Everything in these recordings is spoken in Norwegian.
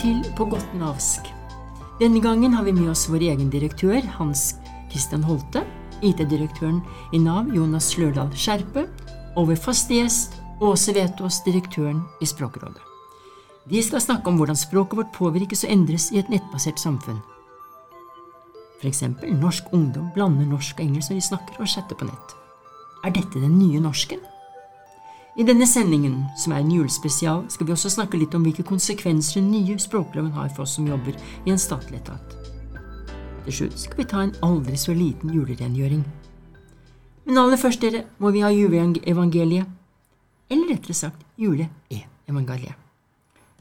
til på godt navsk. Denne gangen har vi med oss vår egen direktør, Hans Christian Holte, IT-direktøren i Nav, Jonas Slørdal Skjerpe, og vår faste gjest, Åse Vetås, direktøren i Språkrådet. De skal snakke om hvordan språket vårt påvirkes og endres i et nettbasert samfunn. F.eks. norsk ungdom blander norsk og engelsk når de snakker og chatter på nett. Er dette den nye norsken? I denne sendingen, som er en julespesial, skal vi også snakke litt om hvilke konsekvenser den nye språkloven har for oss som jobber i en statlig etat. Til slutt skal vi ta en aldri så liten julerengjøring. Men aller først, dere, må vi ha juleevangeliet. Eller rettere sagt jule-e-evangeliet.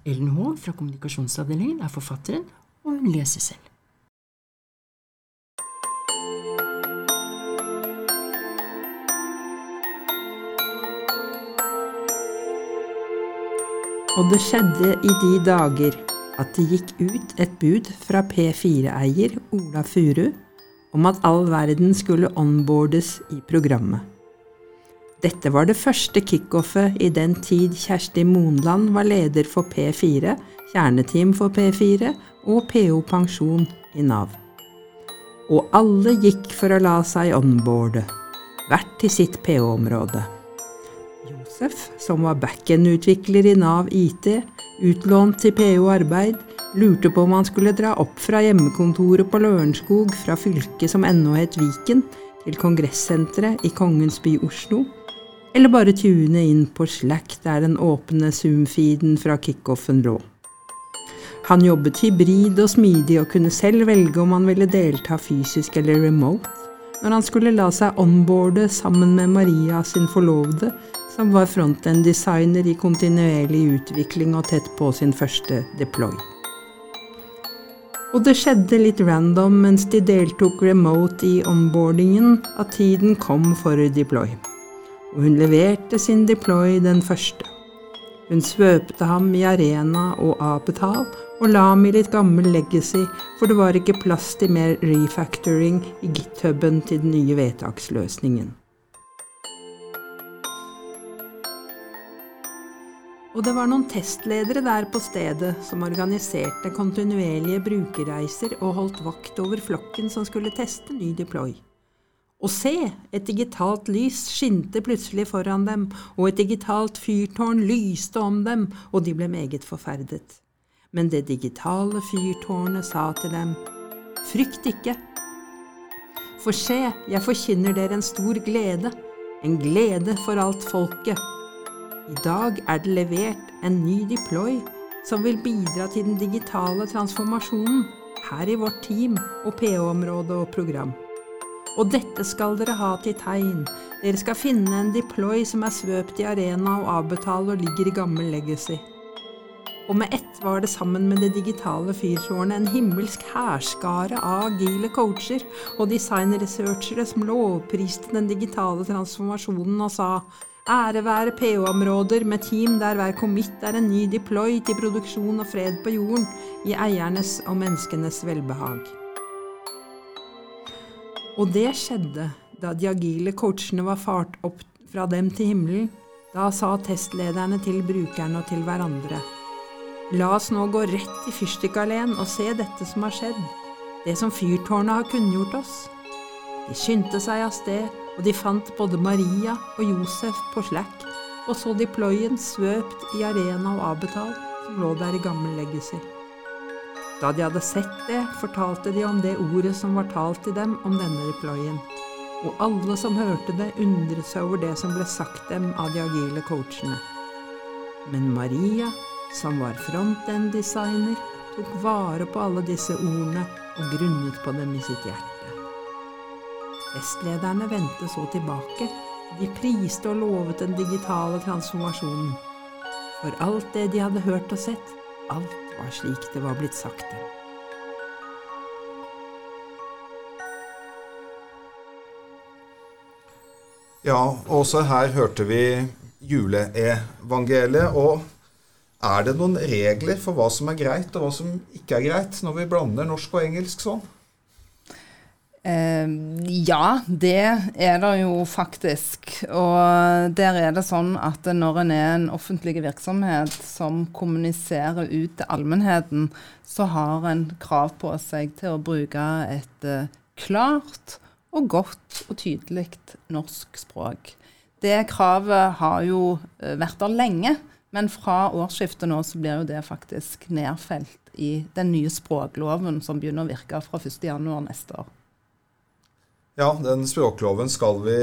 Ellen Haag fra kommunikasjonsavdelingen er forfatteren, og hun leser selv. Og det skjedde i de dager at det gikk ut et bud fra P4-eier Ola Furu om at all verden skulle onboardes i programmet. Dette var det første kickoffet i den tid Kjersti Monland var leder for P4, kjerneteam for P4 og PO Pensjon i Nav. Og alle gikk for å la seg onboarde, hvert til sitt PO-område. Josef, som var backend-utvikler i Nav IT, utlånt til PO Arbeid, lurte på om han skulle dra opp fra hjemmekontoret på Lørenskog fra fylket som ennå het Viken, til kongressenteret i Kongens by Oslo, eller bare tune inn på Slack der den åpne Zoom-feeden fra kickoffen lå. Han jobbet hybrid og smidig og kunne selv velge om han ville delta fysisk eller remote, når han skulle la seg onboarde sammen med Maria sin forlovede, som var frontend-designer i kontinuerlig utvikling og tett på sin første deploy. Og det skjedde litt random mens de deltok remote i onboardingen, at tiden kom for deploy. Og hun leverte sin deploy den første. Hun svøpte ham i Arena og Apetal og la ham i litt gammel legacy, for det var ikke plass til mer refactoring i githuben til den nye vedtaksløsningen. Og det var noen testledere der på stedet som organiserte kontinuerlige brukerreiser og holdt vakt over flokken som skulle teste ny deploy. Og se, et digitalt lys skinte plutselig foran dem, og et digitalt fyrtårn lyste om dem, og de ble meget forferdet. Men det digitale fyrtårnet sa til dem, frykt ikke. For se, jeg forkynner dere en stor glede, en glede for alt folket. I dag er det levert en ny deploy som vil bidra til den digitale transformasjonen her i vårt team og PO-område og program. Og dette skal dere ha til tegn. Dere skal finne en deploy som er svøpt i arena og avbetalt og ligger i gammel legacy. Og med ett var det sammen med det digitale fyrtårnet en himmelsk hærskare av agile coacher og designresearchere som lovpriste den digitale transformasjonen og sa Ære være PO-områder med team der hver commit er en ny deploy til produksjon og fred på jorden, i eiernes og menneskenes velbehag. Og det skjedde da de agile coachene var fart opp fra dem til himmelen. Da sa testlederne til brukerne og til hverandre. La oss nå gå rett i fyrstikkalleen og se dette som har skjedd, det som fyrtårnet har kunngjort oss. De skyndte seg av sted, og de fant både Maria og Josef på Slack, og så deployen svøpt i Arena og Abetal, som lå der i gammel legacy. Da de hadde sett det, fortalte de om det ordet som var talt til dem om denne deployen. Og alle som hørte det, undret seg over det som ble sagt dem av de agile coachene. Men Maria, som var front-end-designer, tok vare på alle disse ordene og grunnet på dem i sitt hjerte. Festlederne vendte så tilbake. De priste og lovet den digitale transformasjonen. For alt det de hadde hørt og sett, alt var slik det var blitt sagt dem. Ja, også her hørte vi juleevangeliet. Og er det noen regler for hva som er greit og hva som ikke er greit, når vi blander norsk og engelsk sånn? Eh, ja, det er det jo faktisk. Og der er det sånn at når en er en offentlig virksomhet som kommuniserer ut til allmennheten, så har en krav på seg til å bruke et uh, klart og godt og tydelig norsk språk. Det kravet har jo uh, vært der lenge, men fra årsskiftet nå så blir jo det faktisk nedfelt i den nye språkloven som begynner å virke fra 1.1 neste år. Ja, den språkloven skal vi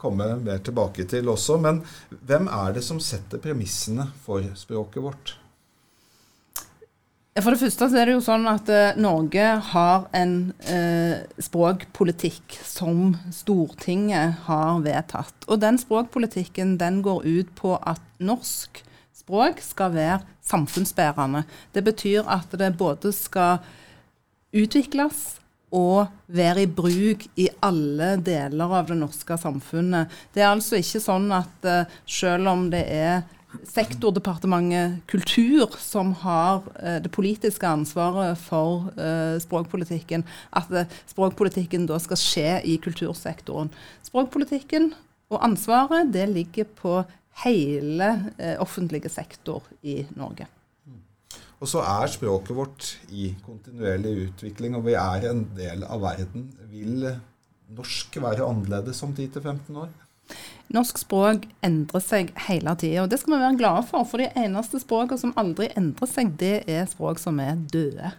komme mer tilbake til også. Men hvem er det som setter premissene for språket vårt? For det første er det jo sånn at uh, Norge har en eh, språkpolitikk som Stortinget har vedtatt. Og den språkpolitikken den går ut på at norsk språk skal være samfunnsbærende. Det betyr at det både skal utvikles å være i bruk i alle deler av det norske samfunnet. Det er altså ikke sånn at uh, selv om det er sektordepartementet kultur som har uh, det politiske ansvaret for uh, språkpolitikken, at språkpolitikken da skal skje i kultursektoren. Språkpolitikken og ansvaret det ligger på hele offentlige sektor i Norge. Og så er språket vårt i kontinuerlig utvikling, og vi er en del av verden. Vil norsk være annerledes om 10-15 år? Norsk språk endrer seg hele tida, og det skal vi være glade for. For de eneste språkene som aldri endrer seg, det er språk som er døde.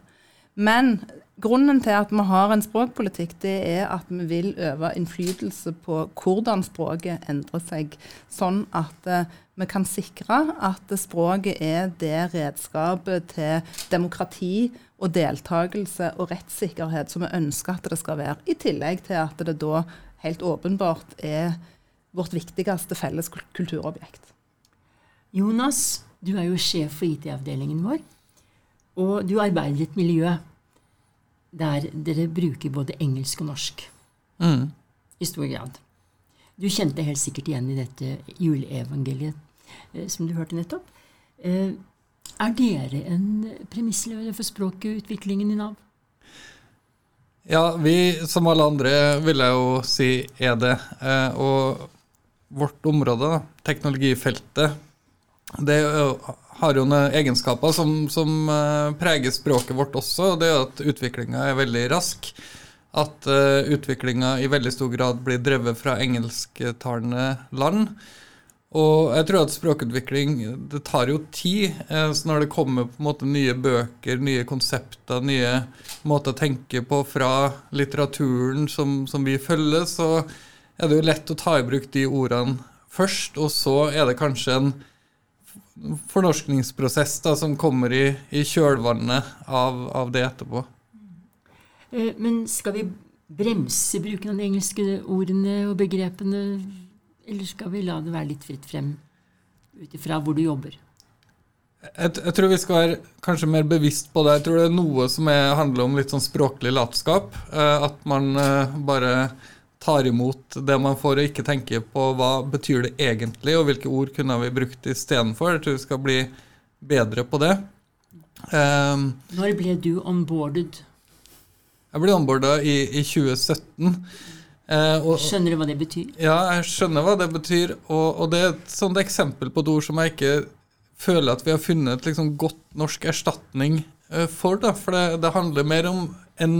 Men grunnen til at vi har en språkpolitikk, det er at vi vil øve innflytelse på hvordan språket endrer seg, sånn at uh, vi kan sikre at språket er det redskapet til demokrati og deltakelse og rettssikkerhet som vi ønsker at det skal være, i tillegg til at det da helt åpenbart er vårt viktigste felles kulturobjekt. Jonas, du er jo sjef for IT-avdelingen vår. Og du arbeider i et miljø der dere bruker både engelsk og norsk. Mm. I stor grad. Du kjente helt sikkert igjen i dette juleevangeliet eh, som du hørte nettopp. Eh, er dere en premisslever for språkutviklingen i Nav? Ja, vi som alle andre vil jeg jo si er det. Eh, og vårt område, teknologifeltet, det har jo noen egenskaper som, som preger språket vårt også. Det er at utviklinga er veldig rask. At uh, eh, utviklinga i veldig stor grad blir drevet fra engelsktalende land. Og jeg tror at språkutvikling det tar jo tid. Eh, så når det kommer på en måte nye bøker, nye konsepter, nye måter å tenke på fra litteraturen som, som vi følger, så er det jo lett å ta i bruk de ordene først. Og så er det kanskje en fornorskningsprosess da, som kommer i, i kjølvannet av, av, det etterpå. Eh, men skal vi bremse bruken av de engelske ordene og begrepene, eller skal vi la det være litt fritt frem ut ifra hvor du jobber? Jeg, jeg, tror vi skal være kanskje mer bevisst på det. Jeg tror det er noe som er, handler om litt sånn språklig latskap. Eh, at man eh, bare tar imot det man får, og ikke tenker på hva betyr det egentlig, og hvilke ord kunne vi brukt istedenfor. Jeg tror vi skal bli bedre på det. Når ble du onboarded? Jeg ble onboarda i, i 2017. Eh, og, skjønner du hva det betyr? Ja, jeg skjønner hva det betyr. Og, og det er et sånt eksempel på et ord som jeg ikke føler at vi har funnet et liksom godt norsk erstatning eh, for. Da, for det, det handler mer om en,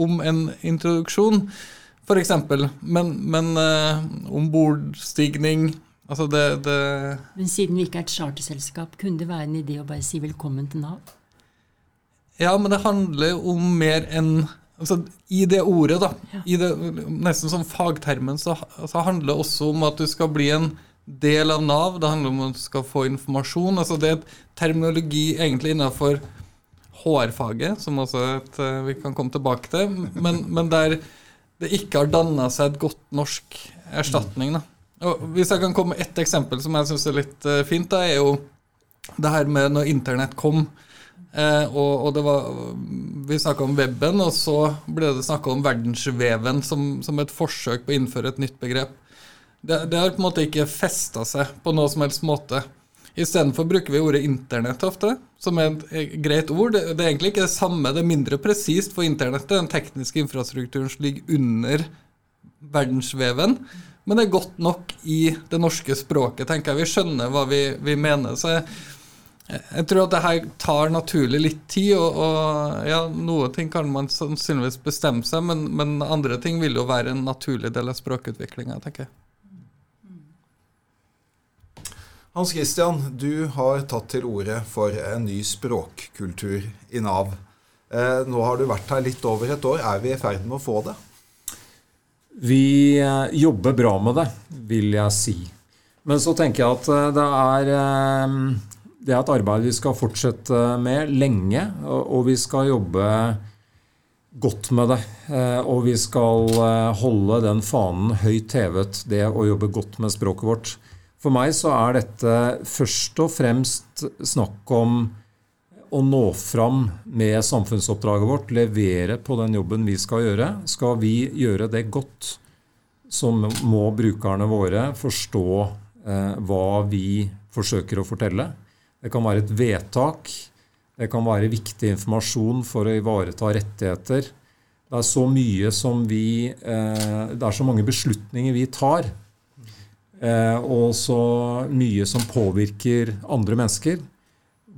om en introduksjon f.eks. Men, men om ombordstigning Altså det, det Men siden vi ikke er et charterselskap, kunne det være en idé å bare si velkommen til Nav? Ja, men det handler om mer enn altså, I det ordet, da, i det, nesten som fagtermen, så så handler det også om at du skal bli en del av Nav. Det handler om at du skal få informasjon. altså Det er et terminologi egentlig innenfor HR-faget, som også et, eh, vi kan komme tilbake til, men, men der det ikke har danna seg et godt norsk erstatning. Da. Og hvis jeg kan komme med ett eksempel som jeg syns er litt uh, fint, da, er jo det her med når internett kom. Eh, og, og, det var, Vi snakka om weben, og så ble det snakka om verdensveven som, som, et forsøk på å innføre et nytt begrep. Det, det har på en måte ikke festa seg på noe som helst måte. Istedenfor bruker vi ordet internett ofte, som er et greit ord. Det, det er egentlig ikke det samme, det er mindre presist for internettet, den tekniske infrastrukturen som ligger under verdensveven. Men det er godt nok i det norske språket, tenker jeg. Vi skjønner hva vi, vi mener. Så jeg, jeg, tror at det her tar naturlig litt tid, og, og ja, noen ting kan man sannsynligvis bestemme seg, men, men, andre ting vil jo være en naturlig del av språkutviklinga, tenker jeg. Hans Christian, du har tatt til orde for en ny språkkultur i Nav. Eh, nå har du vært her litt over et år. Er vi i ferd med å få det? Vi eh, jobber bra med det, vil jeg si. Men så tenker jeg at eh, det er, eh, det er et arbeid vi skal fortsette med lenge. Og vi skal jobbe godt med det. Og vi skal holde den fanen høyt hevet, det å jobbe godt med språket vårt. For meg så er dette først og fremst snakk om å nå fram med samfunnsoppdraget vårt, levere på den jobben vi skal gjøre. Skal vi gjøre det godt, så må brukerne våre forstå eh, hva vi forsøker å fortelle. Det kan være et vedtak. Det kan være viktig informasjon for å ivareta rettigheter. Det er så mye som vi eh, Det er så mange beslutninger vi tar. Eh, og så mye som påvirker andre mennesker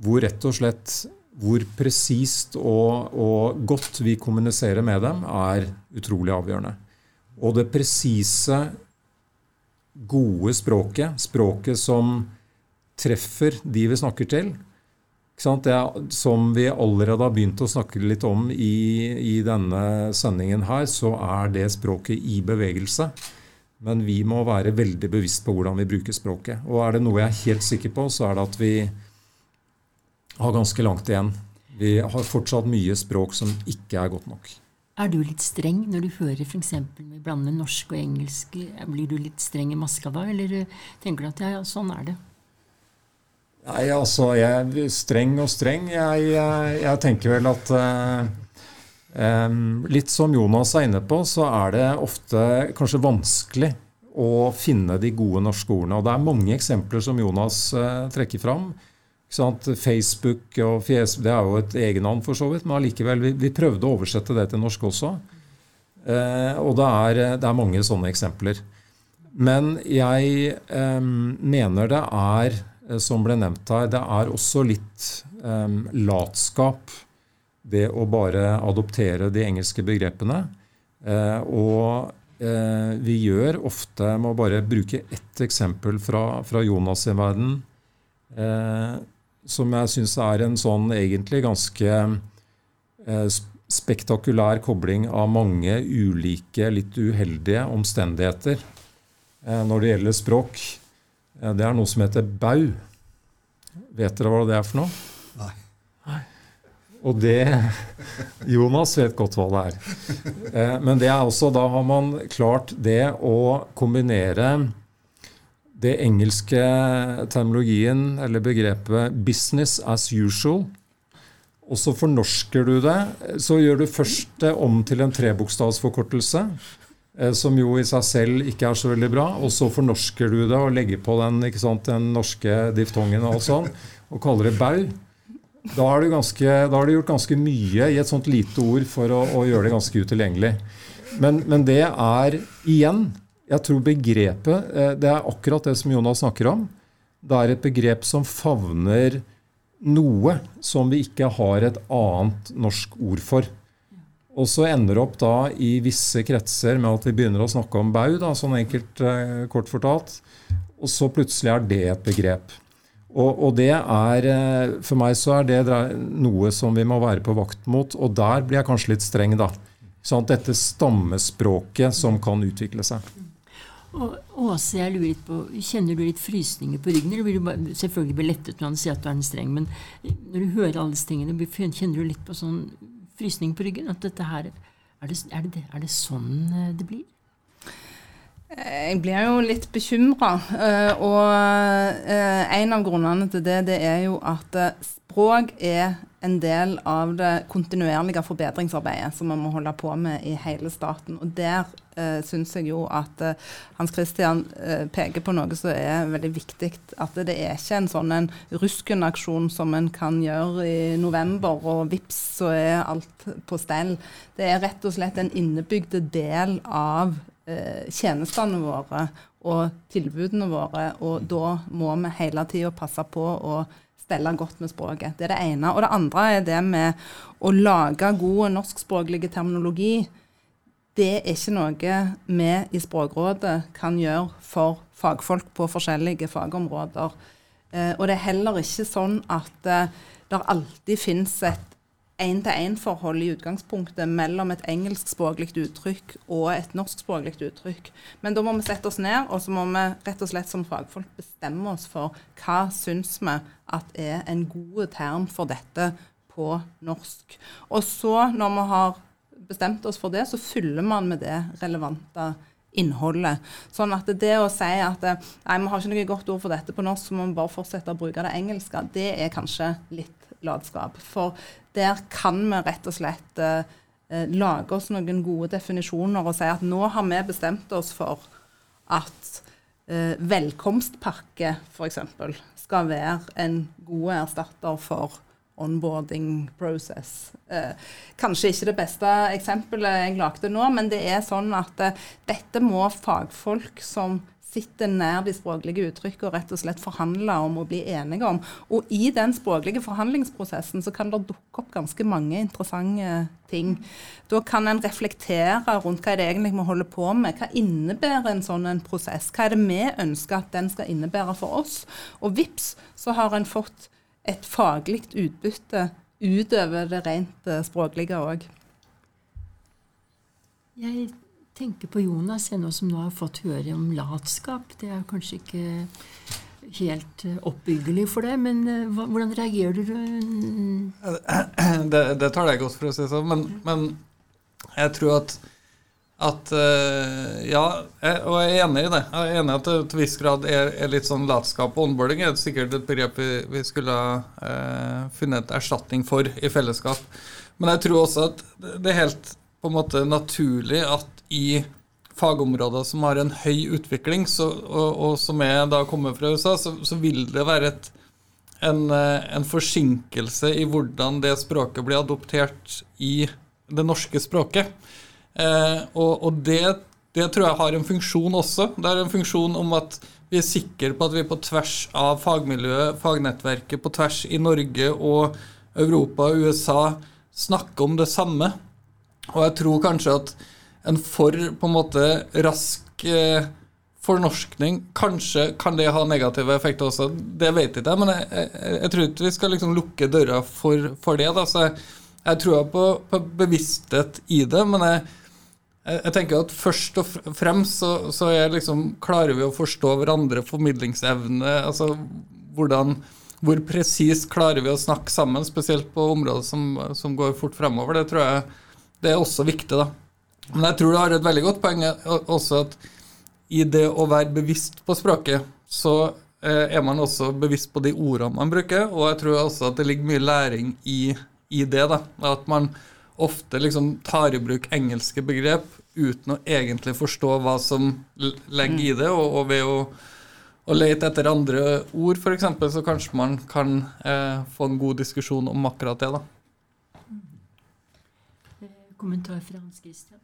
hvor rett og slett hvor presist og, og, godt vi kommuniserer med dem, er utrolig avgjørende. Og det presise, gode språket, språket som treffer de vi snakker til, det som vi allerede har begynt å snakke litt om i, i denne sendingen her, så er det språket i bevegelse. Men vi må være veldig bevisst på hvordan vi bruker språket. Og er det noe jeg er helt sikker på, så er det at vi har ganske langt igjen. Vi har fortsatt mye språk som ikke er godt nok. Er du litt streng når du hører f.eks. vi blander norsk og engelsk? Blir du litt streng i maska da, eller tenker du at ja, ja, sånn er det? Nei, altså, jeg er streng og streng. Jeg, jeg, jeg tenker vel at um, Litt som Jonas er inne på, så er det ofte kanskje vanskelig å finne de gode norske ordene. Og det er mange eksempler som Jonas uh, trekker fram. Facebook og fjes, det er jo et egennavn for så vidt, men allikevel, vi, vi, prøvde å oversette det til norsk også. Eh, og det er, det er, mange sånne eksempler. Men jeg eh, mener det er, eh, som ble nevnt her, det er også litt um, latskap det å bare adoptere de engelske begrepene. Uh, og uh, vi gjør ofte jeg må bare bruke ett eksempel fra, fra Jonas' sin verden. uh, som jeg syns er en sånn egentlig ganske eh, spektakulær kobling av mange ulike, litt uheldige omstendigheter eh, når det gjelder språk. Eh, det er noe som heter bau. Vet dere hva det er for noe? Nei. Og det Jonas vet godt hva det er. Men det er også, da har man klart det å kombinere det engelske terminologien, eller begrepet 'business as usual'. Og så fornorsker du det. Så gjør du først det om til en trebokstavsforkortelse, eh, som jo i seg selv ikke er så veldig bra. Og så fornorsker du det og legger på den, sant, den norske diftongen og sånn, og kaller det bau. Da har, du gjort ganske mye i et sånt lite ord for å, å gjøre det ganske utilgjengelig. Men, men det er igjen jeg tror begrepet eh, Det er akkurat det som Jonas snakker om. Det er et begrep som favner noe som vi ikke har et annet norsk ord for. Og så ender opp da i visse kretser med at vi begynner å snakke om bau, da, sånn enkelt eh, kort fortalt. Og så plutselig er det et begrep. Og, og, det er eh, For meg så er det noe som vi må være på vakt mot. Og der blir jeg kanskje litt streng, da. Sånn at dette stammespråket som kan utvikle seg. Og Åse, jeg lurer litt på, Kjenner du litt frysninger på ryggen? eller blir du Selvfølgelig blir lettet når han sier at du er en streng, men når du hører alle disse tingene, kjenner du litt på sånn frysning på ryggen? At dette her, er det, er det, er det sånn eh, det blir? Jeg blir jo litt bekymra. Og eh, en av grunnene til det, det er jo at eh, språk er en del av det kontinuerlige forbedringsarbeidet som vi må holde på med i hele staten. Og der eh, syns jeg jo at eh, Hans Christian eh, peker på noe som er veldig viktig. At det er ikke en sånn en ruskenaksjon som en kan gjøre i november, og vips, så er alt på stell. Det er rett og slett en innebygde del av eh, tjenestene våre og tilbudene våre, og da må vi hele tida passe på å stelle godt med språket. Det er det ene. Og det andre er det med å lage god norskspråklig terminologi. Det er ikke noe vi i Språkrådet kan gjøre for fagfolk på forskjellige fagområder. Eh, og det er heller ikke sånn at eh, det alltid finnes et én-til-én-forhold i utgangspunktet mellom et engelskspråklig uttrykk og et norskspråklig uttrykk. Men da må vi sette oss ned, og så må vi rett og slett som fagfolk bestemme oss for hva syns vi at er en god term for dette på norsk. Og så, når vi har bestemt oss for det, så fyller man med det relevante innholdet. Sånn at det å si at nei, vi har ikke noe godt ord for dette på norsk, så må vi bare fortsette å bruke det engelske, det er kanskje litt latskap. For der kan vi rett og slett eh, eh, lage oss noen gode definisjoner og si at nå har vi bestemt oss for at eh, velkomstpakke f.eks. skal være en god erstatter for onboarding process. Eh, kanskje ikke det beste eksempelet jeg lagde nå, men det er sånn at eh, dette må fagfolk som sitter nær de språklige uttrykkene og rett og slett forhandler om å bli enige om. Og i den språklige forhandlingsprosessen så kan det dukke opp ganske mange interessante ting. Da kan en reflektere rundt hva det egentlig vi holder på med. Hva innebærer en sånn en prosess? Hva er det vi ønsker at den skal innebære for oss? Og vips, så har en fått et faglig utbytte utover det rent eh, språklige òg. Jeg tenker på Jonas, jeg nå som nå har fått høre om latskap. Det er kanskje ikke helt eh, oppbyggelig for deg, men eh, hvordan reagerer du? Det, det tar jeg godt, for å si sånn. Men, men, jeg tror at, at eh, Ja, og jeg er enig i det. Jeg er enig i at det til viss grad er, er litt sånn latskap. Onboarding er sikkert et begrep vi, vi skulle ha eh, funnet erstatning for i fellesskap. Men jeg tror også at det er helt på en måte naturlig at i fagområder som har en høy utvikling, så, og, og, som er da kommer fra USA, så, så vil det være et, en, eh, en, forsinkelse i hvordan det språket blir adoptert i det norske språket. Eh, og, og det, det, tror jeg har en funksjon også. Det er en funksjon om at vi er sikre på at vi på tvers av fagmiljøet, fagnettverket, på tvers i Norge og Europa og USA snakker om det samme. Og jeg tror kanskje at en for på en måte rask eh, fornorskning Kanskje kan det ha negative effekter også, det vet jeg ikke. Men jeg, jeg, jeg tror ikke vi skal liksom lukke døra for, for det. Da. Så jeg, jeg tror på, på, bevissthet i det, men jeg, jeg, tenker at først og fremst så, så liksom, klarer vi å forstå hverandre, formidlingsevne altså hvordan hvor presist klarer vi å snakke sammen, spesielt på områder som, som går fort fremover. Det tror jeg det er også viktig. da. Men jeg tror du har et veldig godt poeng også at i det å være bevisst på språket, så eh, er man også bevisst på de ordene man bruker, og jeg tror også at det ligger mye læring i, i det. da, At man ofte liksom tar i bruk engelske begrep uten å egentlig forstå hva som ligger i det, og, og ved å, å, lete etter andre ord, f.eks., så kanskje man kan eh, få en god diskusjon om akkurat det. da. Kommentar fra Hans Christian?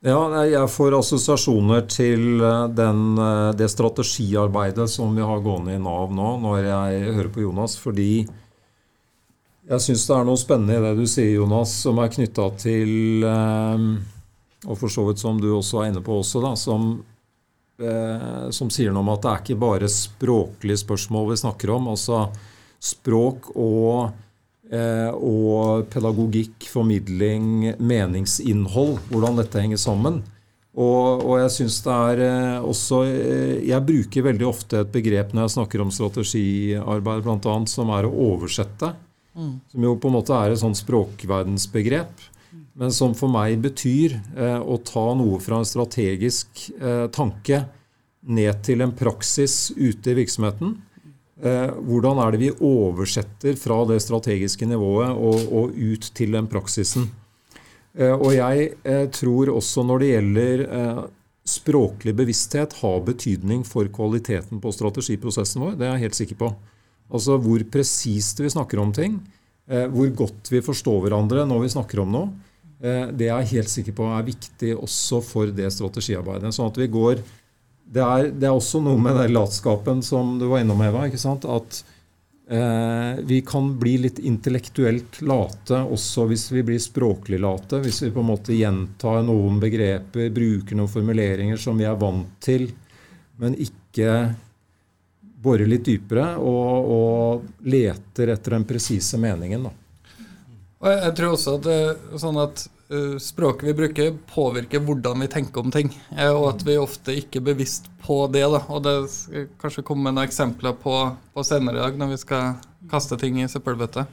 Ja, jeg får assosiasjoner til eh, den, eh, det strategiarbeidet som vi har gående i Nav nå, når jeg hører på Jonas. Fordi jeg syns det er noe spennende i det du sier, Jonas, som er knytta til eh, Og for så vidt som du også er inne på også, da, som, som sier noe om at det er ikke bare språklige spørsmål vi snakker om. Altså språk og og pedagogikk, formidling, meningsinnhold. Hvordan dette henger sammen. Og, og jeg syns det er eh, også eh, Jeg bruker veldig ofte et begrep når jeg snakker om strategiarbeid, bl.a., som er å oversette. Mm. Som jo på en måte er et sånn språkverdensbegrep. men som for meg betyr eh, å ta noe fra en strategisk eh, tanke ned til en praksis ute i virksomheten. Eh, hvordan er det vi oversetter fra det strategiske nivået og, og ut til den praksisen? Eh, og jeg eh, tror også når det gjelder språklig bevissthet, har betydning for kvaliteten på strategiprosessen vår. Det er jeg helt sikker på. Altså hvor presist vi snakker om ting, hvor godt vi forstår hverandre når vi snakker om noe. Det er jeg helt sikker på er viktig også for det strategiarbeidet. Sånn at vi går det er, det er også noe med den latskapen som du var innom, Eva. ikke sant? At eh, vi kan bli litt intellektuelt late også hvis vi blir språklig late. Hvis vi på en måte gjentar noen begreper, bruker noen formuleringer som vi er vant til, men ikke borer litt dypere og, og leter etter den presise meningen. Da. Og jeg tror også at det sånn at språket vi bruker, påvirker hvordan vi tenker om ting. Eh, og at vi ofte ikke er bevisst på det. Da. Og det skal kanskje komme noen eksempler på, på senere i dag, når vi skal kaste ting i søppelbøtte.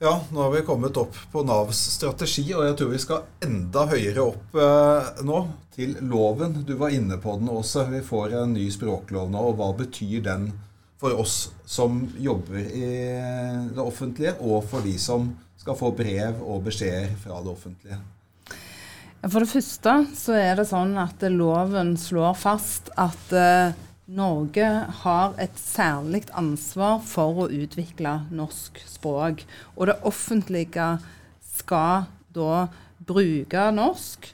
Ja, nå har vi kommet opp på Navs strategi, og jeg tror vi skal enda høyere opp eh, nå, til loven. Du var inne på den også. Vi får en ny språklov nå, og hva betyr den for oss som jobber i det offentlige, og for de som skal få brev og beskjeder fra det offentlige? For det første så er det sånn at loven slår fast at uh, Norge har et særlig ansvar for å utvikle norsk språk. Og det offentlige skal da bruke norsk.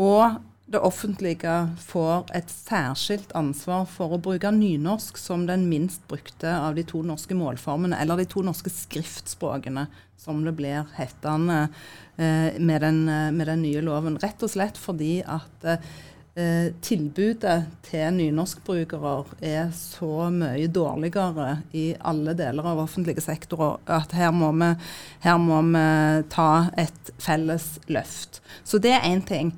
Og det offentlige får et særskilt ansvar for å bruke nynorsk som den minst brukte av de to norske målformene, eller de to norske skriftspråkene, som det blir hetende eh, med, den, eh, med, den, nye loven. Rett og slett fordi at eh, tilbudet til nynorskbrukere er så mye dårligere i alle deler av offentlige sektorer at her må vi, her må vi ta et felles løft. Så det er én ting.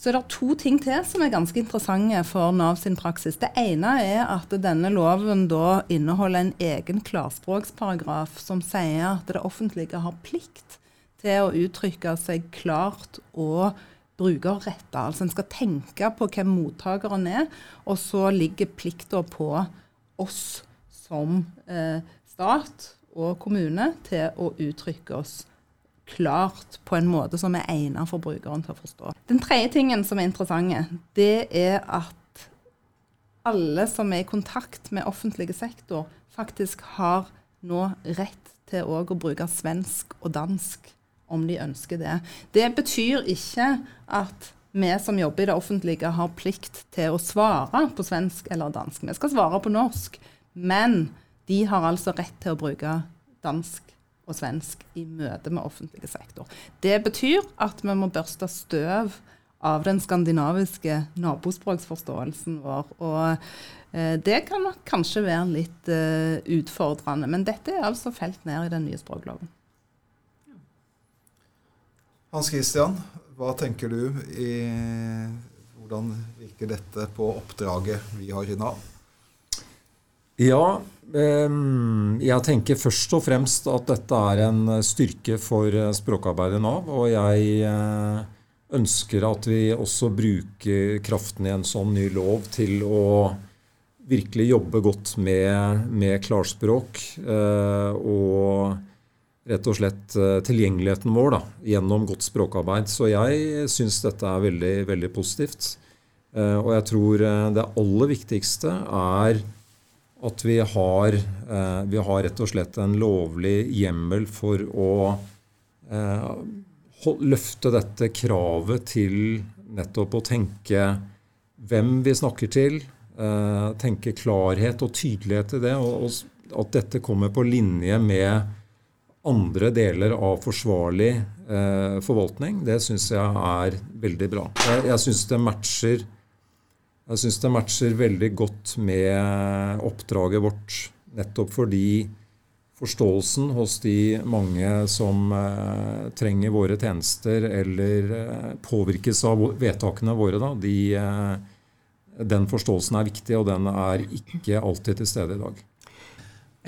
Så det er det to ting til som er ganske interessante for Nav sin praksis. Det ene er at denne loven da inneholder en egen klarspråksparagraf som sier at det offentlige har plikt til å uttrykke seg klart og brukerretta. Altså en skal tenke på hvem mottakeren er, og så ligger plikta på oss som eh, stat og kommune til å uttrykke oss klart på en måte som er egnet for brukeren til å forstå. Den tredje tingen som er interessant, det er at alle som er i kontakt med offentlig sektor, faktisk har nå rett til å bruke svensk og dansk om de ønsker det. Det betyr ikke at vi som jobber i det offentlige, har plikt til å svare på svensk eller dansk. Vi skal svare på norsk, men de har altså rett til å bruke dansk og svensk i møte med offentlig sektor. Det betyr at vi må børste støv av den skandinaviske nabospråksforståelsen vår. Og eh, det kan nok kanskje være litt eh, utfordrende. Men dette er altså felt ned i den nye språkloven. Hans Christian, hva tenker du i Hvordan virker dette på oppdraget vi har i Nav? Ja, jeg tenker først og fremst at dette er en styrke for eh, språkarbeidet Nav. Og jeg eh, ønsker at vi også bruker kraften i en sånn ny lov til å virkelig jobbe godt med, med klarspråk. Eh, og rett og slett tilgjengeligheten vår da, gjennom godt språkarbeid. Så jeg syns dette er veldig, veldig positivt. Og jeg tror det aller viktigste er at vi har, eh, vi har, rett og slett en lovlig hjemmel for å eh, løfte dette kravet til nettopp å tenke hvem vi snakker til, eh, tenke klarhet og tydelighet i det, og, at dette kommer på linje med andre deler av forsvarlig forvaltning, det syns jeg er veldig bra. Jeg, jeg syns det matcher jeg syns det matcher veldig godt med oppdraget vårt, nettopp fordi forståelsen hos de mange som eh, trenger våre tjenester eller eh, påvirkes av vedtakene våre, da, de, eh, den forståelsen er viktig, og den er ikke alltid til stede i dag.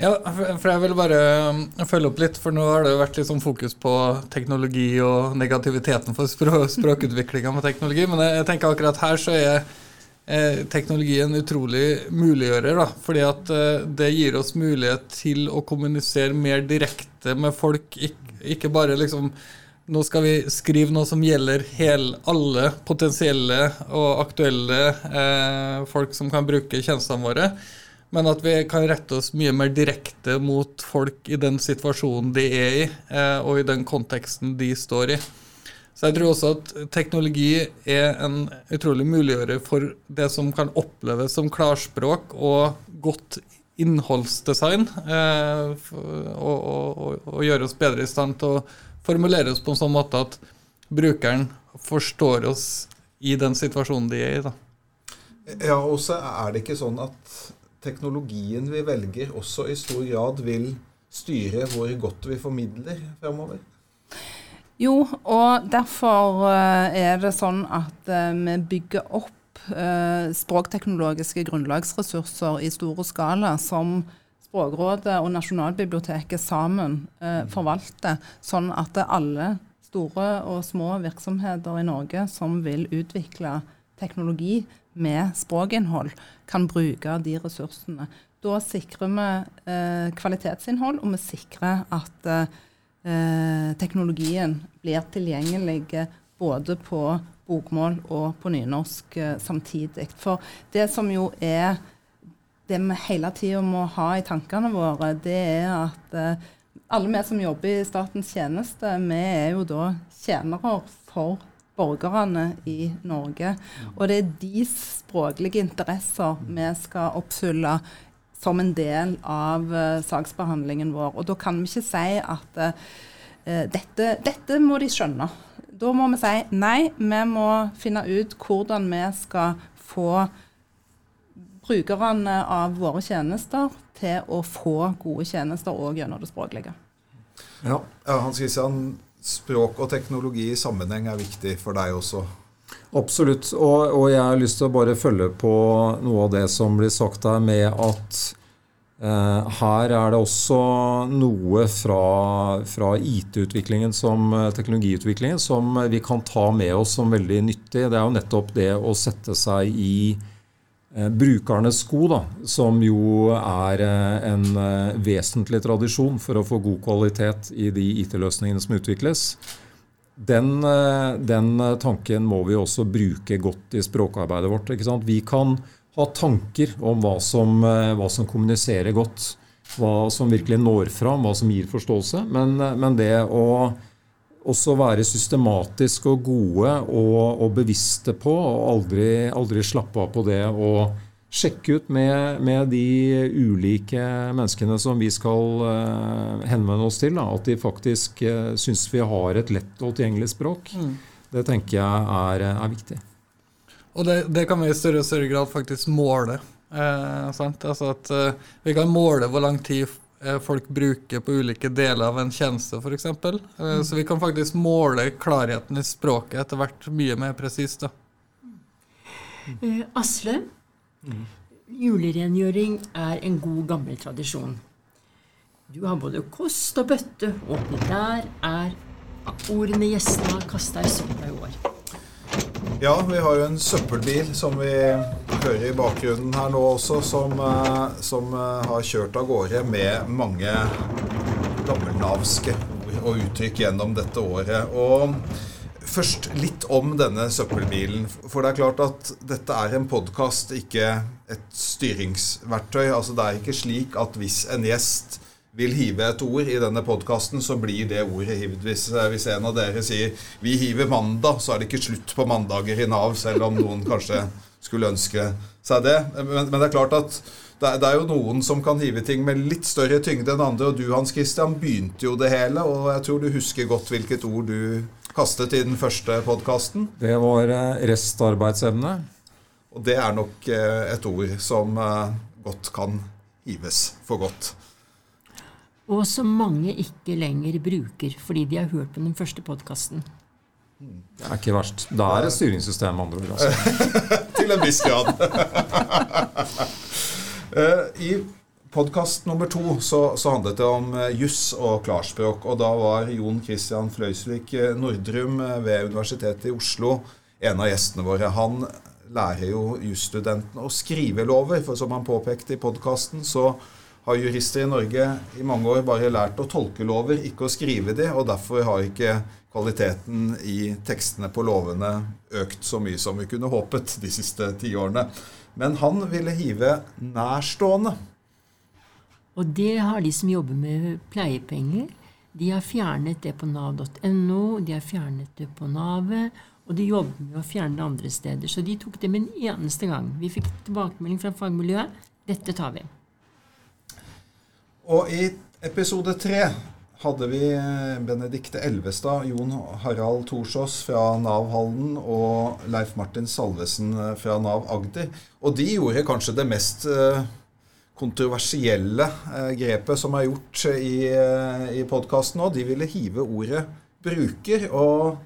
Ja, for jeg vil bare um, følge opp litt, for nå har det vært litt sånn fokus på teknologi og negativiteten for språk, språkutviklinga med teknologi, men jeg, tenker akkurat her så er eh, teknologi utrolig muliggjører. da, fordi at eh, det gir oss mulighet til å kommunisere mer direkte med folk, ikke, ikke bare liksom nå skal vi skrive noe som gjelder hele, alle potensielle og aktuelle eh, folk som kan bruke tjenestene våre men at vi kan rette oss mye mer direkte mot folk i den situasjonen de er i, eh, og i den konteksten de står i. Så jeg tror også at teknologi er en utrolig muliggjører for det som kan oppleves som klarspråk og godt innholdsdesign, eh, og, og, og, gjøre oss bedre i stand til å formulere oss på en sånn måte at brukeren forstår oss i den situasjonen de er i. da. Ja, og så er det ikke sånn at teknologien vi velger, også i stor grad vil styre hvor godt vi formidler fremover? Jo, og derfor eh, er det sånn at eh, vi bygger opp eh, språkteknologiske grunnlagsressurser i store skala som Språkrådet og Nasjonalbiblioteket sammen forvalter, sånn at alle store og små virksomheter i Norge som vil utvikle teknologi med språkinnhold kan bruke de ressursene. Da sikrer vi kvalitetsinnhold, og vi sikrer at eh, teknologien blir tilgjengelig både på bokmål og på nynorsk eh, samtidig. For det som jo er det vi hele tida må ha i tankene våre, det er at eh, alle vi som jobber i statens tjeneste, vi er jo da tjenere for borgerne i Norge. Og det er deres språklige interesser vi skal oppfylle som en del av uh, saksbehandlingen vår. Og da kan vi ikke si at uh, dette, dette, må de skjønne. Da må vi si nei, vi må finne ut hvordan vi skal få brukerne av våre tjenester til å få gode tjenester òg gjennom det språklige. Ja Hans Christian, språk og teknologi i sammenheng er viktig for deg også? Absolutt. Og, og, jeg har lyst til å bare følge på noe av det som blir sagt her, med at eh, her er det også noe fra, fra IT-utviklingen, som teknologiutviklingen, som vi kan ta med oss som veldig nyttig. Det er jo nettopp det å sette seg i Eh, brukernes sko, da, som jo er eh, en eh, vesentlig tradisjon for å få god kvalitet i de IT-løsningene som utvikles, den, den, tanken må vi også bruke godt i språkarbeidet vårt. Vi kan ha tanker om hva som, hva som, kommuniserer godt, hva som virkelig når fram, hva som gir forståelse. Men, men det å også være systematiske og gode og, og bevisste på, og aldri, aldri, slappe av på det. Og sjekke ut med, med de ulike menneskene som vi skal uh, henvende oss til, da, at de faktisk uh, syns vi har et lett og tilgjengelig språk. Mm. Det tenker jeg er, er viktig. Og det, det, kan vi i større og større grad faktisk måle. Eh, altså at eh, Vi kan måle hvor lang tid Eh, folk bruker på ulike deler av en tjeneste, f.eks. Eh, mm. Så vi kan faktisk måle klarheten i språket etter hvert mye mer presist. Uh, Asle, mm. julerengjøring er en god, gammel tradisjon. Du har både kost og bøtte, åpnet der er ordene gjestene har kasta i søpla i år. Ja, vi har jo en søppelbil som vi hører i bakgrunnen her nå også, som, eh, som eh, har kjørt av gårde med mange gammelnavske ord og uttrykk gjennom dette året. Og først litt om denne søppelbilen. For det er klart at dette er en podkast, ikke et styringsverktøy. Altså Det er ikke slik at hvis en gjest vil hive et ord i denne podkasten, så blir det ordet hivd. Hvis, eh, hvis, en av dere sier 'vi hiver mandag', så er det ikke slutt på mandager i Nav, selv om noen kanskje skulle ønske seg det. Men, men det er klart at det er, det er, jo noen som kan hive ting med litt større tyngde enn andre. Og du, Hans Christian, begynte jo det hele, og jeg tror du husker godt hvilket ord du kastet i den første podkasten. Det var eh, restarbeidsevne. Og det er nok eh, et ord som godt kan hives for godt og som mange ikke lenger bruker fordi de har hørt på den første podkasten. Det er ikke verst. Da er det styringssystem, andre ord. Altså. Til en viss grad. Eh, I podkast nummer to så, så, handlet det om uh, juss og klarspråk. Og da var Jon Christian Fløysvik Nordrum ved Universitetet i Oslo en av gjestene våre. Han lærer jo jusstudentene å skrive lover, for som han påpekte i podkasten, så har jurister i Norge i mange år bare lært å tolke lover, ikke å skrive de, og derfor har ikke kvaliteten i tekstene på lovene økt så mye som vi kunne håpet de siste ti årene. Men han ville hive nærstående. Og det har de som jobber med pleiepenger. De har fjernet det på nav.no, de har fjernet det på Navet, og de jobber med å fjerne det andre steder. Så de tok det med en eneste gang. Vi fikk tilbakemelding fra fagmiljøet. Dette tar vi. Og i episode tre hadde vi eh, Benedikte Elvestad, Jon Harald Thorsås fra Nav Halden og Leif Martin Salvesen eh, fra Nav Agder. Og de gjorde kanskje det mest eh, kontroversielle grepet som er gjort i, i podkasten nå. De ville hive ordet 'bruker'. og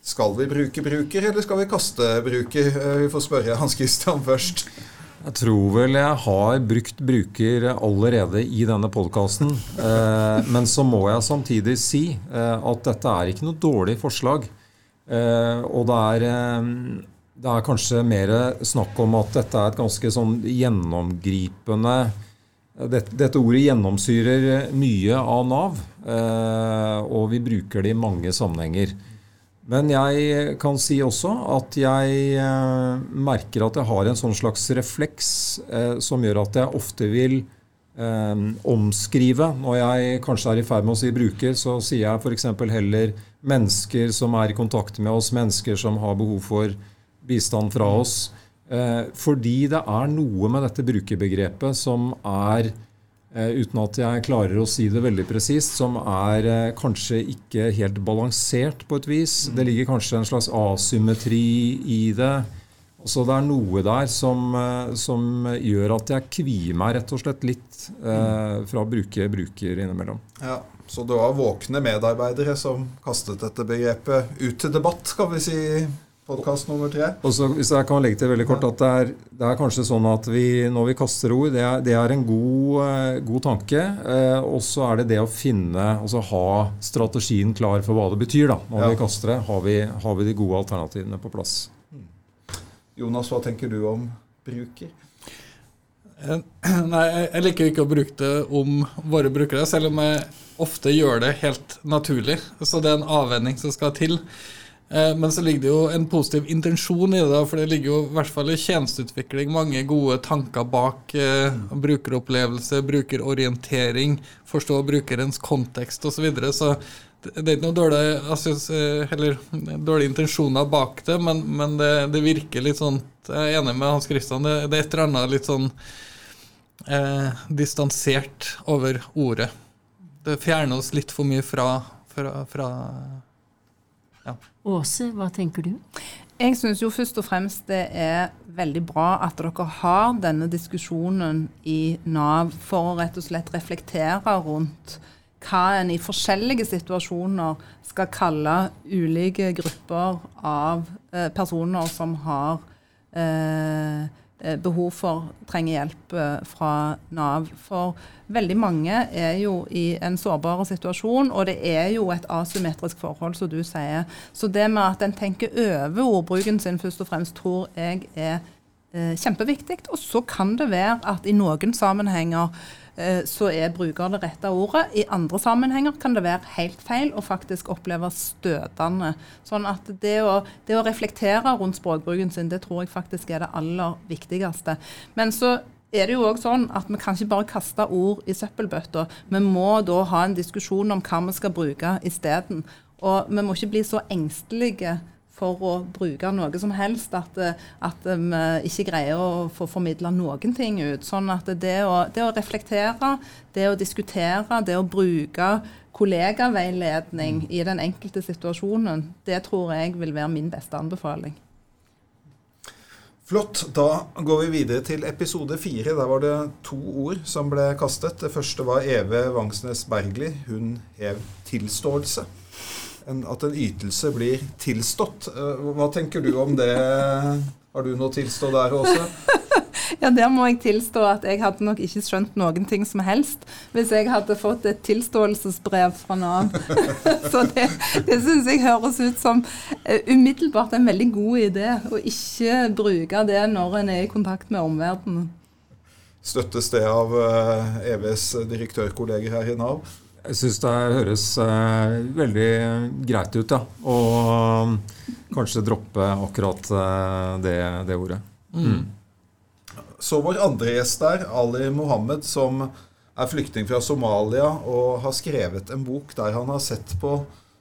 skal vi bruke bruker, eller skal vi kaste bruker? Vi får spørre Hans Christian først. Jeg tror vel jeg har brukt bruker allerede i denne podkasten. Eh, men så må jeg samtidig si eh, at dette er ikke noe dårlig forslag. Eh, og det er, det er kanskje mer snakk om at dette er et ganske sånn gjennomgripende dette, dette ordet gjennomsyrer mye av Nav, og vi bruker det i mange sammenhenger. Men jeg kan si også at jeg eh, merker at jeg har en sånn slags refleks eh, som gjør at jeg ofte vil eh, omskrive. Når jeg kanskje er i ferd med å si bruker, så sier jeg f.eks. heller mennesker som er i kontakt med oss, mennesker som har behov for bistand fra oss. Eh, fordi det er noe med dette brukerbegrepet som er Eh, uten at jeg klarer å si det veldig presist, som er eh, kanskje ikke helt balansert på et vis. Mm. Det ligger kanskje en slags asymmetri i det. Så det er noe der som, som gjør at jeg kvier meg rett og slett litt eh, fra å bruke bruker innimellom. Ja, Så det var våkne medarbeidere som kastet dette begrepet ut til debatt, kan vi si? Podkast nummer tre. Og så, hvis jeg kan legge til veldig kort at det er, det er kanskje sånn at vi, når vi kaster ord, det er, det er en god, uh, god tanke. Eh, og så er det det å finne, altså ha strategien klar for hva det betyr da, når ja. vi kaster det. Har vi, har vi, de gode alternativene på plass. Hmm. Jonas, hva tenker du om bruker? Eh, nei, jeg liker ikke å bruke det om våre brukere, selv om jeg ofte gjør det helt naturlig. Så det er en avvenning som skal til. Eh, men så ligger det jo en positiv intensjon i det, for det ligger jo i hvert fall i tjenesteutvikling mange gode tanker bak eh, brukeropplevelse, brukerorientering, forstå brukerens kontekst osv. Så, videre. så det er ikke noe dårlig, synes, eh, heller, dårlige intensjoner bak det, men, men det, det, virker litt sånn Jeg er enig med Hans Christian, det, det er et eller annet litt sånn eh, distansert over ordet. Det fjerner oss litt for mye fra, fra, fra ja. Åse, hva tenker du? Jeg syns jo først og fremst det er veldig bra at dere har denne diskusjonen i Nav for å rett og slett reflektere rundt hva en i forskjellige situasjoner skal kalle ulike grupper av eh, personer som har eh, Eh, behov for, trenger hjelp eh, fra Nav. For veldig mange er jo i en sårbar situasjon, og det er jo et asymmetrisk forhold, som du sier. Så det med at en tenker over ordbruken sin først og fremst, tror jeg er eh, kjempeviktig. Og så kan det være at i noen sammenhenger Eh, så er bruker det rette ordet. I andre sammenhenger kan det være helt feil og faktisk oppleves støtende. Sånn at det å, det å reflektere rundt språkbruken sin, det tror jeg faktisk er det aller viktigste. Men så er det jo også sånn at vi kan ikke bare kaste ord i søppelbøtta. Vi må da ha en diskusjon om hva vi skal bruke isteden. Og vi må ikke bli så engstelige for å bruke noe som helst. At, at vi ikke greier å få formidla noen ting ut. Sånn at det å, det å, reflektere, det å diskutere, det å bruke kollegaveiledning i den enkelte situasjonen, det tror jeg vil være min beste anbefaling. Flott. Da går vi videre til episode fire. Der var det to ord som ble kastet. Det første var Eve Vangsnes Bergli. Hun hev tilståelse en, at en ytelse blir tilstått. Eh, hva tenker du om det? Har du noe tilstå der også? Ja, Der må jeg tilstå at jeg hadde nok ikke skjønt noen ting som helst hvis jeg hadde fått et tilståelsesbrev fra Nav. Så det, det syns jeg høres ut som uh, umiddelbart en veldig god idé, å ikke bruke det når en er i kontakt med omverdenen. Støttes det av EVs direktørkolleger her i Nav? Jeg syns det høres eh, veldig greit ut, ja. Og kanskje droppe akkurat det, det ordet. Mm. Så vår andre gjest der, Ali Mohammed, som er flyktning fra Somalia og har skrevet en bok der han har sett på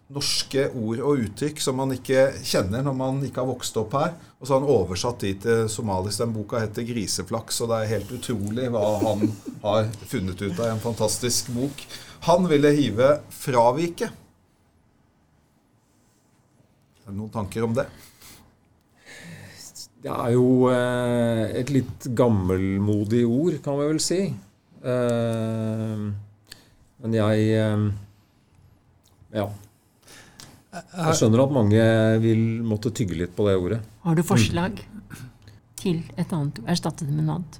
norske ord og uttrykk som man ikke kjenner når man ikke har vokst opp her. Og så har han oversatt de til somalisk. Den boka heter 'Griseflaks', og det er helt utrolig hva han har funnet ut av. En fantastisk bok. Han ville hive fravike. Er det noen tanker om det? Det er jo eh, et litt gammelmodig ord, kan vi vel si. Eh, men jeg eh, Ja. Jeg skjønner at mange vil måtte tygge litt på det ordet. Har du forslag til et annet? Erstatte det med noe annet?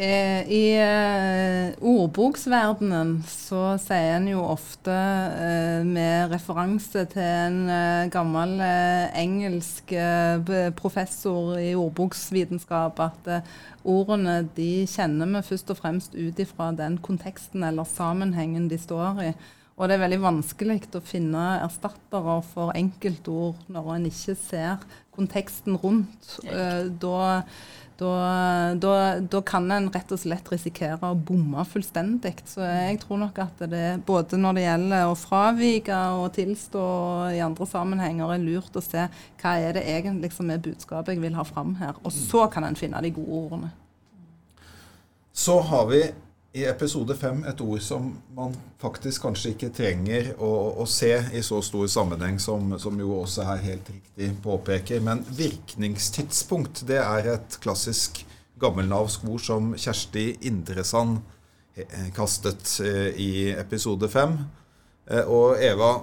Eh, I eh, ordboksverdenen så sier en jo ofte eh, med referanse til en eh, gammel eh, engelsk professor i ordboksvitenskap at ordene de kjenner vi først og fremst ut ifra den konteksten eller sammenhengen de står i. Og det er veldig vanskelig å finne erstattere for enkeltord når en ikke ser konteksten rundt. da da, da, da, kan en rett og slett risikere å bomme fullstendig. Så jeg tror nok at det både når det gjelder å fravike og tilstå i andre sammenhenger, er lurt å se hva er det egentlig som er budskapet jeg vil ha fram her. Og så kan en finne de gode ordene. Så har vi i episode fem et ord som man faktisk kanskje ikke trenger å, å se i så stor sammenheng, som, som, jo også her helt riktig påpeker. Men virkningstidspunkt, det er et klassisk gammelnavsk ord som Kjersti Indresand eh, kastet eh, i episode fem. Eh, og Eva,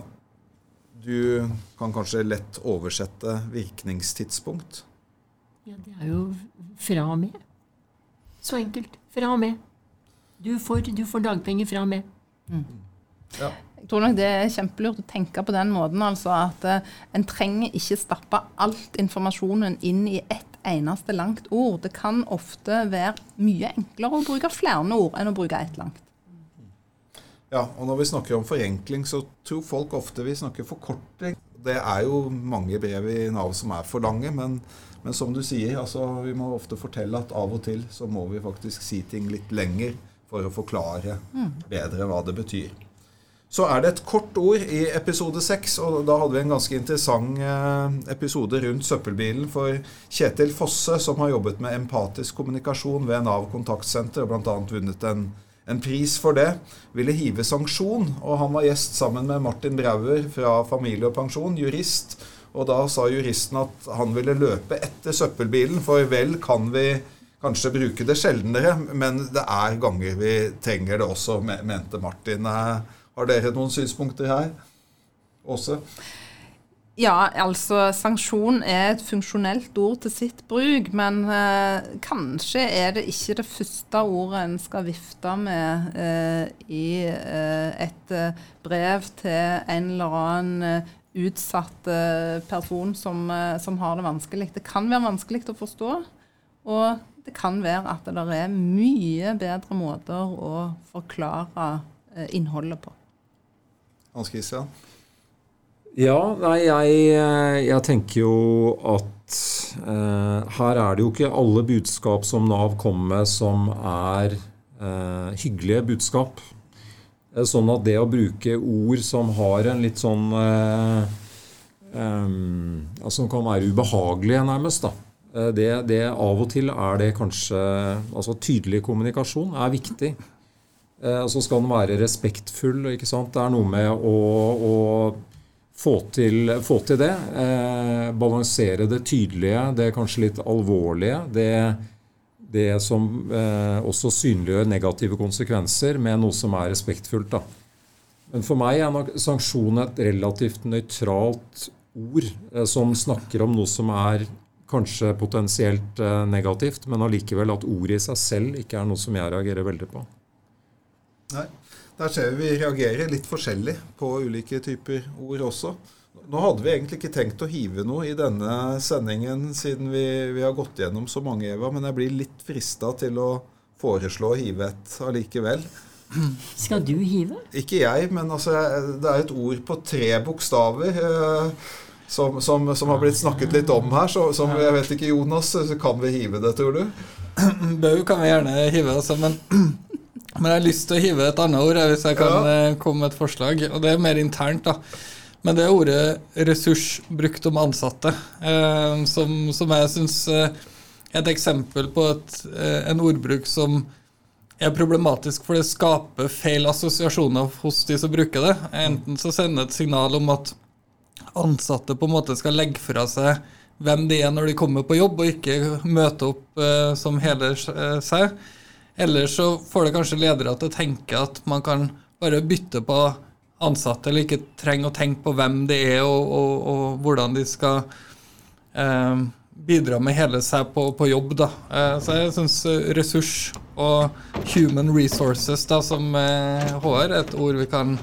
du kan kanskje lett oversette virkningstidspunkt? Ja, det er jo fra og med. Så enkelt. Fra og med. Du får, du får dagpenger fra og med. Mm. Ja. Jeg tror nok det er kjempelurt å tenke på den måten. altså At uh, en trenger ikke stappe alt informasjonen inn i ett eneste langt ord. Det kan ofte være mye enklere å bruke flere ord enn å bruke ett langt. Ja, og når vi snakker om forenkling, så tror folk ofte vi snakker forkorting. Det er jo mange brev i Nav som er for lange, men, men som du sier, altså, vi må ofte fortelle at av og til så må vi faktisk si ting litt lenger for å forklare bedre hva det betyr. Så er det et kort ord i episode seks, og da hadde vi en ganske interessant eh, episode rundt søppelbilen for Kjetil Fosse, som har jobbet med empatisk kommunikasjon ved Nav kontaktsenter og bl.a. vunnet en, en, pris for det, ville hive sanksjon. Og han var gjest sammen med Martin Brauer fra Familie og Pensjon, jurist. Og da sa juristen at han ville løpe etter søppelbilen, for vel kan vi kanskje bruke det sjeldnere, men det er ganger vi trenger det også, mente Martin. Har dere noen synspunkter her? Åse? Ja, altså sanksjon er et funksjonelt ord til sitt bruk, men eh, kanskje er det ikke det første ordet en skal vifte med eh, i eh, et eh, brev til en eller annen eh, utsatt eh, person som, som har det vanskelig. Det kan være vanskelig å forstå. Og det kan være at det er mye bedre måter å forklare eh, innholdet på. Hans Christian? Ja, nei, jeg, eh, jeg, tenker jo at eh, her er det jo ikke alle budskap som Nav kommer med som er eh, hyggelige budskap. Eh, sånn at det å bruke ord som har en litt sånn eh, Som kan være ubehagelige, nærmest, da Eh, det, det, av og til er det kanskje Altså tydelig kommunikasjon er viktig. Og så skal den være respektfull. ikke sant? Det er noe med å, å få, til, få, til, det. Eh, balansere det tydelige, det kanskje litt alvorlige. Det, det som eh, også synliggjør negative konsekvenser, med noe som er respektfullt. da. Men for meg er nok sanksjon et relativt nøytralt ord eh, som snakker om noe som er kanskje potensielt eh, negativt, men allikevel at ordet i seg selv ikke er noe som jeg reagerer veldig på. Nei, Der ser vi vi reagerer litt forskjellig på ulike typer ord også. Nå hadde vi egentlig ikke tenkt å hive noe i denne sendingen, siden vi, vi har gått gjennom så mange, Eva, men jeg blir litt frista til å foreslå å hive et allikevel. Skal du hive? Ikke jeg, men altså, det er et ord på tre bokstaver. Eh, som, som, som, har blitt snakket litt om her. Så, som jeg vet ikke, Jonas, kan vi hive det, tror du? Bau kan vi gjerne hive, altså, men, men jeg har lyst til å hive et annet ord, hvis jeg kan ja. Eh, komme med et forslag. Og det er mer internt, da. Men det er ordet ressurs brukt om ansatte, eh, som, som, jeg syns eh, er et eksempel på et, eh, en ordbruk som er problematisk, for det skaper feil assosiasjoner hos de som bruker det. Enten så sender det et signal om at ansatte på en måte skal legge fra seg hvem de er når de kommer på jobb, og ikke møte opp eh, som hele eh, seg. Eller så får det kanskje ledere til å tenke at man kan bare bytte på ansatte, eller ikke trenger å tenke på hvem de er, og, og, og hvordan de skal eh, bidra med hele seg på, på jobb. Da. Eh, så jeg syns ressurs og human resources, da, som HR, er et ord vi kan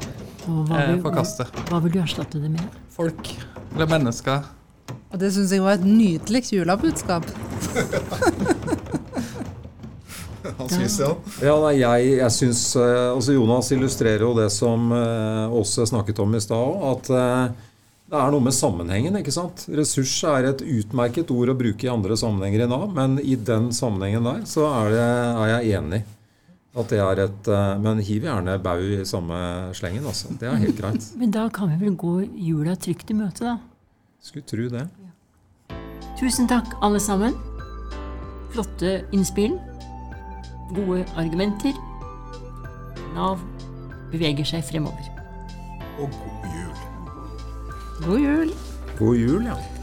forkaste. Hva vil du erstatte det med? Folk eller mennesker. Og det syns jeg var et nydelig julebudskap. Christian? Ja, nei, jeg, jeg synes, eh, altså Jonas illustrerer jo det som uh, Åse snakket om i stad òg. At uh, det er noe med sammenhengen. ikke sant? Ressurs er et utmerket ord å bruke i andre sammenhenger i Nav, men i den sammenhengen der så er, det, er jeg enig. At det er et, eh, Men hiv gjerne bau i samme slengen, altså. Det er helt greit. Men da kan vi vel gå jula trygt i møte, da? Skulle tro det. Tusen takk, alle sammen. Flotte innspill. Gode argumenter. Nav beveger seg fremover. Og god jul. God jul. God jul, ja.